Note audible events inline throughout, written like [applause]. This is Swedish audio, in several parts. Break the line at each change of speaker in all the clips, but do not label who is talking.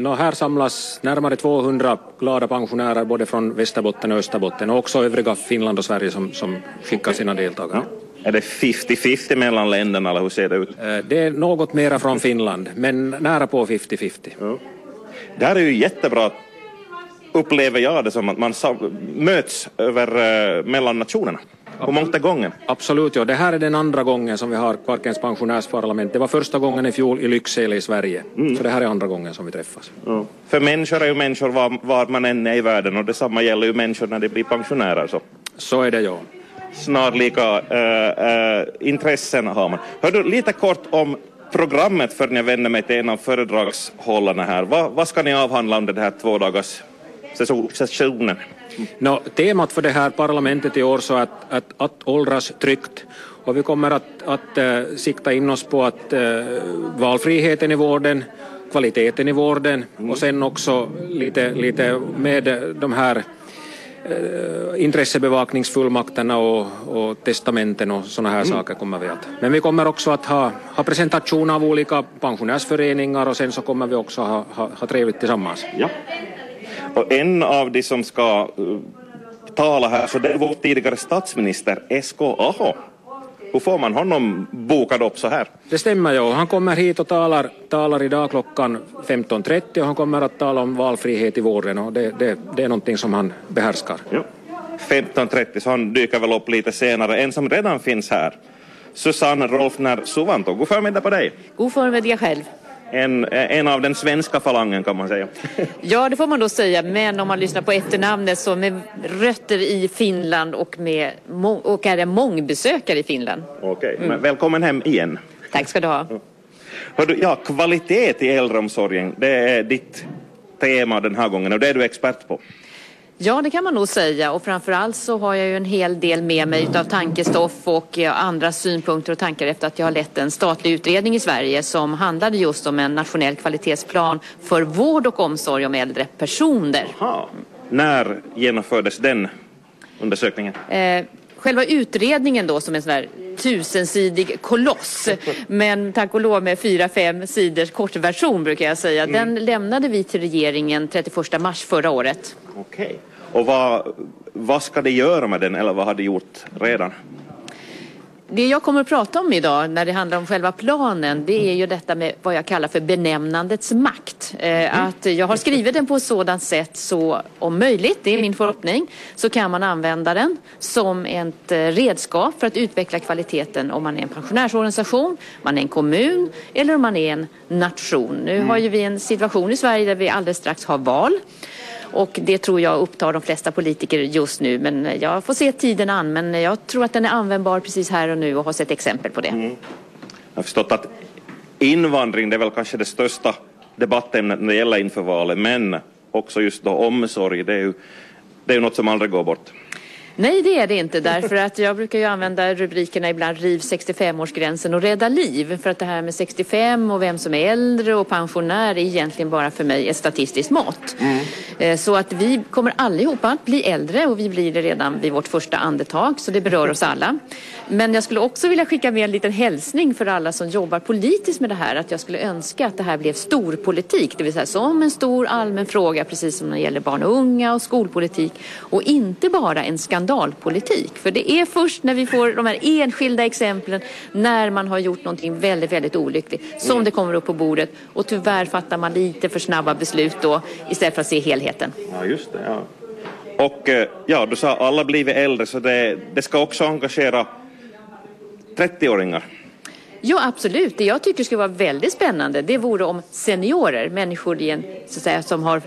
No, här samlas närmare 200 glada pensionärer både från Västerbotten och Österbotten och också övriga Finland och Sverige som, som skickar sina deltagare.
Är det 50-50 mellan länderna eller hur ser det ut?
Eh, Det är något mera från Finland, men nära på 50-50.
Det här är ju jättebra, upplever jag det som, att man möts över, eh, mellan nationerna. På många gånger.
Absolut, ja. Det här är den andra gången som vi har Kvarkens pensionärsparlament. Det var första gången i fjol i Lycksele i Sverige. Så det här är andra gången som vi träffas.
För människor är ju människor var, var man än är i världen och detsamma gäller ju människor när de blir pensionärer. Så.
Så är det, ja.
Snarlika äh, äh, intressen har man. Hör du, lite kort om programmet för när jag vänder mig till en av föredragshållarna här. Vad, vad ska ni avhandla under den här två dagars sessionen?
Nå, temat för det här parlamentet i år så att, att, att åldras tryggt och vi kommer att, att äh, sikta in oss på att äh, valfriheten i vården, kvaliteten i vården och sen också lite, lite med de här äh, intressebevakningsfullmakterna och, och testamenten och sådana här saker kommer vi att. Men vi kommer också att ha, ha presentation av olika pensionärsföreningar och sen så kommer vi också ha, ha, ha trevligt tillsammans.
Ja. Och en av de som ska uh, tala här, så det är vår tidigare statsminister Esko Aho. Hur får man honom bokad upp så här?
Det stämmer ju. Han kommer hit och talar, talar idag klockan 15.30 och han kommer att tala om valfrihet i vården och det, det, det är någonting som han behärskar.
Ja. 15.30 så han dyker väl upp lite senare. En som redan finns här, Susanne Rolfner Suvanto. God förmiddag på dig.
God förmiddag själv.
En, en av den svenska falangen kan man säga.
Ja, det får man då säga, men om man lyssnar på efternamnet så med rötter i Finland och, med, och är en mångbesökare i Finland.
Okej, men välkommen hem igen.
Tack ska du ha.
Hör du, ja, kvalitet i äldreomsorgen, det är ditt tema den här gången och det är du expert på.
Ja, det kan man nog säga och framförallt så har jag ju en hel del med mig av tankestoff och eh, andra synpunkter och tankar efter att jag har lett en statlig utredning i Sverige som handlade just om en nationell kvalitetsplan för vård och omsorg om äldre personer.
Aha. När genomfördes den undersökningen?
Eh, själva utredningen då som en sån här tusensidig koloss, men tack och lov med fyra, fem sidors kortversion brukar jag säga. Den lämnade vi till regeringen 31 mars förra året.
Okej. Och vad, vad ska det göra med den eller vad har det gjort redan?
Det jag kommer att prata om idag när det handlar om själva planen det är ju detta med vad jag kallar för benämnandets makt. Eh, att jag har skrivit den på ett sådant sätt så om möjligt, det är min förhoppning, så kan man använda den som ett eh, redskap för att utveckla kvaliteten om man är en pensionärsorganisation, man är en kommun eller om man är en nation. Nu har ju vi en situation i Sverige där vi alldeles strax har val. Och det tror jag upptar de flesta politiker just nu. Men jag får se tiden an. Men jag tror att den är användbar precis här och nu och har sett exempel på det. Mm.
Jag har förstått att invandring det är väl kanske det största debattämnet när det gäller inför valet men också just då omsorg det är ju, det är ju något som aldrig går bort.
Nej, det är det inte. Därför att jag brukar ju använda rubrikerna ibland riv 65-årsgränsen och rädda liv. För att det här med 65 och vem som är äldre och pensionär är egentligen bara för mig ett statistiskt mått. Eh, Så att vi kommer allihopa att bli äldre och vi blir det redan vid vårt första andetag. Så det berör oss alla. Men jag skulle också vilja skicka med en liten hälsning för alla som jobbar politiskt med det här. Att jag skulle önska att det här blev storpolitik. Det vill säga som en stor allmän fråga precis som när det gäller barn och unga och skolpolitik. Och inte bara en skandalpolitik. För det är först när vi får de här enskilda exemplen när man har gjort någonting väldigt, väldigt olyckligt som det kommer upp på bordet. Och tyvärr fattar man lite för snabba beslut då istället för att se helheten.
Ja, just det. Ja. Och eh, ja, du sa alla blivit äldre så det, det ska också engagera 30-åringar.
Ja, absolut. Det jag tycker skulle vara väldigt spännande det vore om seniorer, människor en, så säga, som har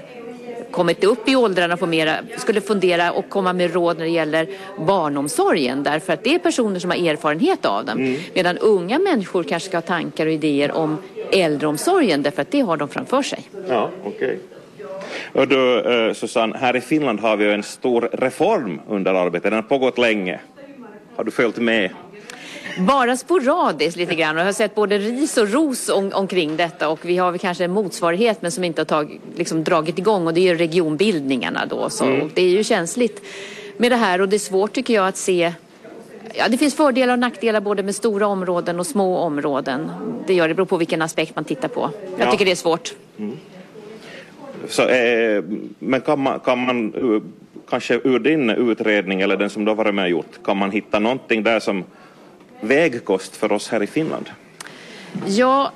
kommit upp i åldrarna får mera, skulle fundera och komma med råd när det gäller barnomsorgen därför att det är personer som har erfarenhet av den. Medan unga människor kanske ska ha tankar och idéer om äldreomsorgen därför att det har de framför sig.
Ja, okej. Och du, eh, Susanne, här i Finland har vi en stor reform under arbetet. Den har pågått länge. Har du följt med?
Bara sporadiskt lite grann och jag har sett både ris och ros om, omkring detta och vi har väl kanske en motsvarighet men som inte har tag, liksom dragit igång och det är ju regionbildningarna då. Så det är ju känsligt med det här och det är svårt tycker jag att se Ja, det finns fördelar och nackdelar både med stora områden och små områden. Det gör det beror på vilken aspekt man tittar på. Jag
Ja.
tycker det är svårt.
Så, eh, men kan man, kan man kanske ur din utredning eller den som du har varit med och gjort, kan man hitta någonting där som vägkost för oss här i Finland?
Ja,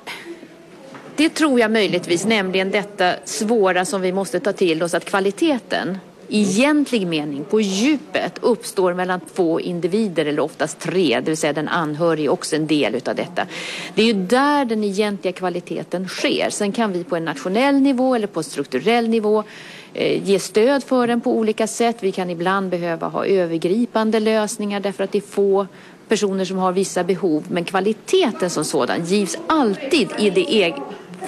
det tror jag möjligtvis, nämligen detta svåra som vi måste ta till oss, att kvaliteten i egentlig mening, på djupet, uppstår mellan två individer eller oftast tre, det vill säga den anhörige också en del utav detta. Det är ju där den egentliga kvaliteten sker. Sen kan vi på en nationell nivå eller på strukturell nivå Eh, ge stöd för den på olika sätt. Vi kan ibland behöva ha övergripande lösningar därför att det är få personer som har vissa behov. Men kvaliteten som sådan givs alltid i det e-,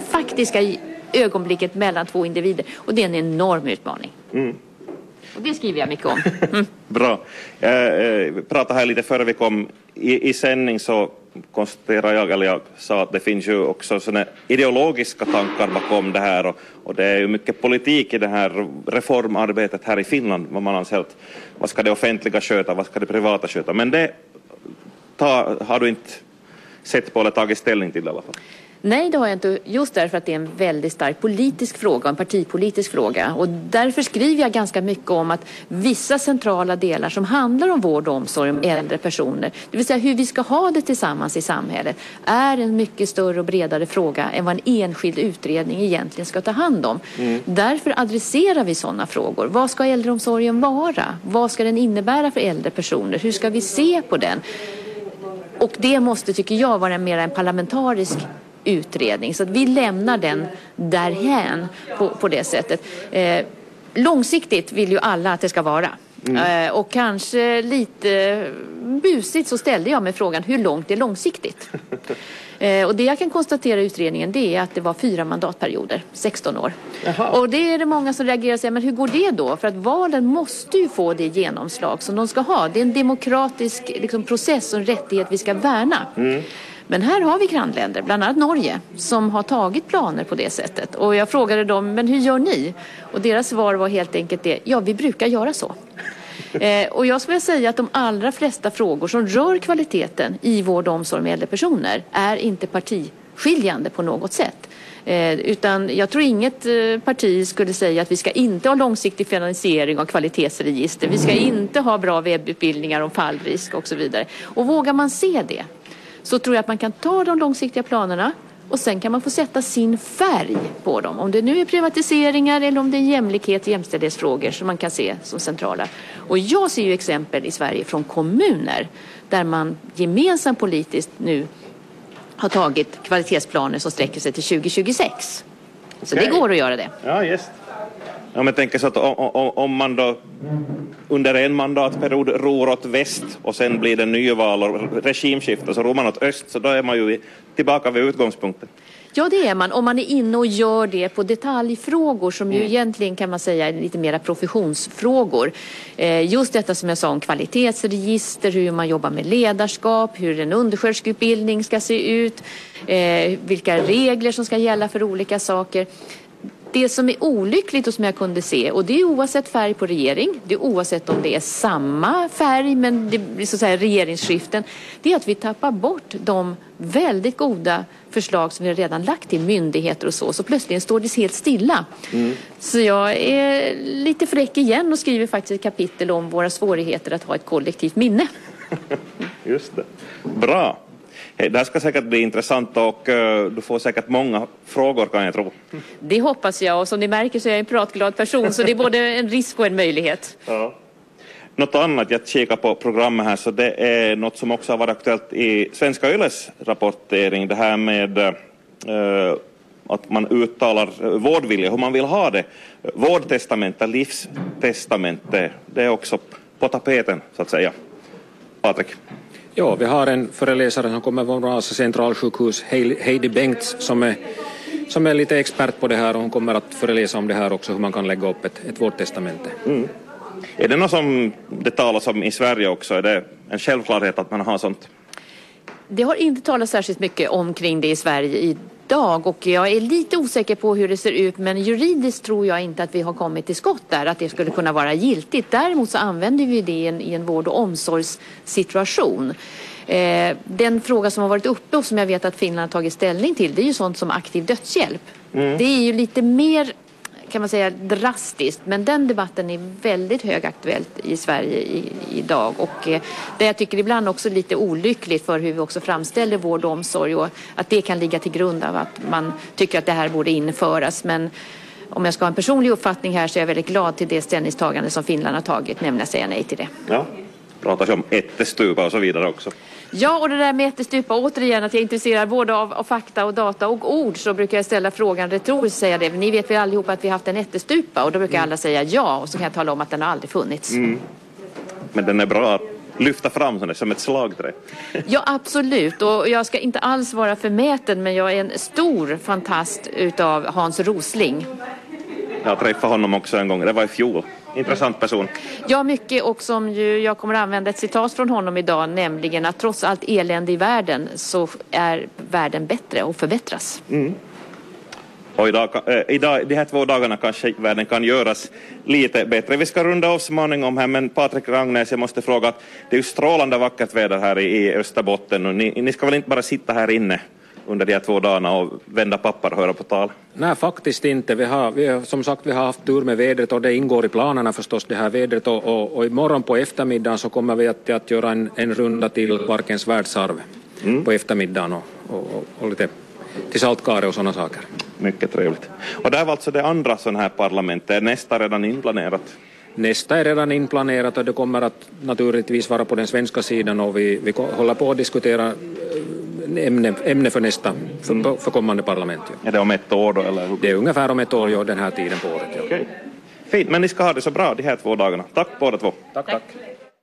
faktiska ögonblicket mellan två individer. Och det är en enorm utmaning. Mm. Och det skriver jag mycket om. Mm. [laughs]
Bra. Jag eh, eh pratade här lite före vi kom i, i sändning så konstaterar jag, eller jag sa att det finns ju också såna ideologiska tankar bakom det här och, och, det är ju mycket politik i det här reformarbetet här i Finland, vad man anser att vad ska det offentliga sköta, vad ska det privata sköta, men det ta, har du inte sett på eller tagit ställning till i alla fall?
Nej, det har jag inte. Just därför att det är en väldigt stark politisk fråga, en partipolitisk fråga. Och därför skriver jag ganska mycket om att vissa centrala delar som handlar om vård och omsorg om äldre personer, det vill säga hur vi ska ha det tillsammans i samhället, är en mycket större och bredare fråga än vad en enskild utredning egentligen ska ta hand om. Mm. Därför adresserar vi sådana frågor. Vad ska äldreomsorgen vara? Vad ska den innebära för äldre personer? Hur ska vi se på den? Och det måste, tycker jag, vara mer en parlamentarisk utredning. Så att vi lämnar den därhän på, på det sättet. Eh, långsiktigt vill ju alla att det ska vara. Mm. Eh, och kanske lite busigt så ställde jag mig frågan hur långt är långsiktigt? [laughs] eh, och det jag kan konstatera i utredningen det är att det var fyra mandatperioder, 16 år. Jaha. Och det är det många som reagerar och säger, men hur går det då? För att valen måste ju få det genomslag som de ska ha. Det är en demokratisk liksom, process och en rättighet vi ska värna. Mm. Men här har vi grannländer, bland annat Norge, som har tagit planer på det sättet. Och jag frågade dem, men hur gör ni? Och deras svar var helt enkelt det, ja vi brukar göra så. [laughs] Eh, och jag skulle säga att de allra flesta frågor som rör kvaliteten i vård och omsorg med äldre personer är inte partiskiljande på något sätt. Eh, utan jag tror inget eh, parti skulle säga att vi ska inte ha långsiktig finansiering av kvalitetsregister. Vi ska inte ha bra webbutbildningar om fallrisk och så vidare. Och vågar man se det så tror jag att man kan ta de långsiktiga planerna och sen kan man få sätta sin färg på dem. Om det nu är privatiseringar eller om det är jämlikhet och jämställdhetsfrågor som man kan se som centrala. Och jag ser ju exempel i Sverige från kommuner där man gemensamt politiskt nu har tagit kvalitetsplaner som sträcker sig till 2026. Så okay. det går att göra det.
Ja, just. Om jag tänker så att om, om man då under en mandatperiod ror åt väst och sen blir det nyval och regimskifte så ror man åt öst så då är man ju tillbaka vid utgångspunkten.
Ja, det är man om man är inne och gör det på detaljfrågor som ju mm. egentligen kan man säga är lite mera professionsfrågor. Eh, just detta som jag sa om kvalitetsregister, hur man jobbar med ledarskap, hur en undersköterskeutbildning ska se ut, eh, vilka regler som ska gälla för olika saker. Det som är olyckligt och som jag kunde se, och det är oavsett färg på regering, det är oavsett om det är samma färg men det blir så att säga regeringsskiften, det är att vi tappar bort de väldigt goda förslag som vi redan lagt till myndigheter och så, så plötsligt står det helt stilla. Mm. Så jag är lite fräck igen och skriver faktiskt ett kapitel om våra svårigheter att ha ett kollektivt minne. [laughs]
Just det. Bra. Det här ska säkert bli intressant och uh, du får säkert många frågor kan jag tro.
Det hoppas jag och som ni märker så är jag en pratglad person så det är både en risk och en möjlighet. Ja.
Något annat, jag kikar på programmet här, så det är något som också har varit aktuellt i Svenska Yles rapportering, det här med uh, att man uttalar vårdvilja, hur man vill ha det. Vårdtestamente, livstestamente, det är också på tapeten så att säga. Patrik?
Ja, vi har en föreläsare som kommer från Vasa centralsjukhus, Heidi Bengts, som är, som är lite expert på det här och hon kommer att föreläsa om det här också, hur man kan lägga upp ett, ett vårdtestamente. Mm.
Är det något som det talas om i Sverige också? Är det en självklarhet att man har sånt?
Det har inte talats särskilt mycket omkring det i Sverige idag och jag är lite osäker på hur det ser ut men juridiskt tror jag inte att vi har kommit till skott där att det skulle kunna vara giltigt. Däremot så använder vi det i en, i en vård och omsorgssituation. Eh, den fråga som har varit uppe och som jag vet att Finland har tagit ställning till det är ju sånt som aktiv dödshjälp. Mm. Det är ju lite mer kan man säga drastiskt. Men den debatten är väldigt högaktuellt i Sverige i, idag. Och eh, det jag tycker ibland också lite olyckligt för hur vi också framställer vård och omsorg och att det kan ligga till grund av att man tycker att det här borde införas. Men om jag ska ha en personlig uppfattning här så är jag väldigt glad till det ställningstagande som Finland har tagit, nämligen att säga nej till det.
Ja, pratas om ättestupa och så vidare också.
Ja, och det där med ättestupa, återigen att jag är intresserad både av, av, fakta och data och ord så brukar jag ställa frågan retoriskt säga det. Ni vet väl allihopa att vi har haft en ättestupa och då brukar mm. alla säga ja och så kan jag tala om att den har aldrig funnits. Mm.
Men den är bra att lyfta fram som ett slagträ.
Ja, absolut. Och jag ska inte alls vara förmäten men jag är en stor fantast utav Hans Rosling.
Jag träffade honom också en gång, det var i fjol. Intressant person.
Ja, mycket och som ju jag kommer att använda ett citat från honom idag, nämligen att trots allt elände i världen så är världen bättre och förbättras. Mm.
Och idag, äh, idag, de här två dagarna kanske världen kan göras lite bättre. Vi ska runda av småningom här, men Patrik Ragnäs, jag måste fråga att det är ju strålande vackert väder här i, i Österbotten och ni, ni ska väl inte bara sitta här inne under de här två dagarna och vända papper och höra på tal?
Nej, faktiskt inte. Vi har, vi har, som sagt, vi har haft tur med vädret och det ingår i planerna förstås det här vädret och, och, och imorgon på eftermiddagen så kommer vi att, att göra en, en runda till Parkens världsarv mm. på eftermiddagen och, och, och lite till Saltkare och sådana saker.
Mycket trevligt. Och det var alltså det andra sådana här parlamentet, är nästa redan inplanerat?
Nästa är redan inplanerat och det kommer att naturligtvis vara på den svenska sidan och vi, vi håller på att diskutera ämne, ämne för nästa, för, mm. för kommande parlament.
Ja. Är det om ett år då? Eller?
Det är ungefär om ett år, ja, den här tiden på året. Ja.
Okay. Fint, men ni ska ha det så bra de här två dagarna. Tack båda två.
Tack, tack. tack.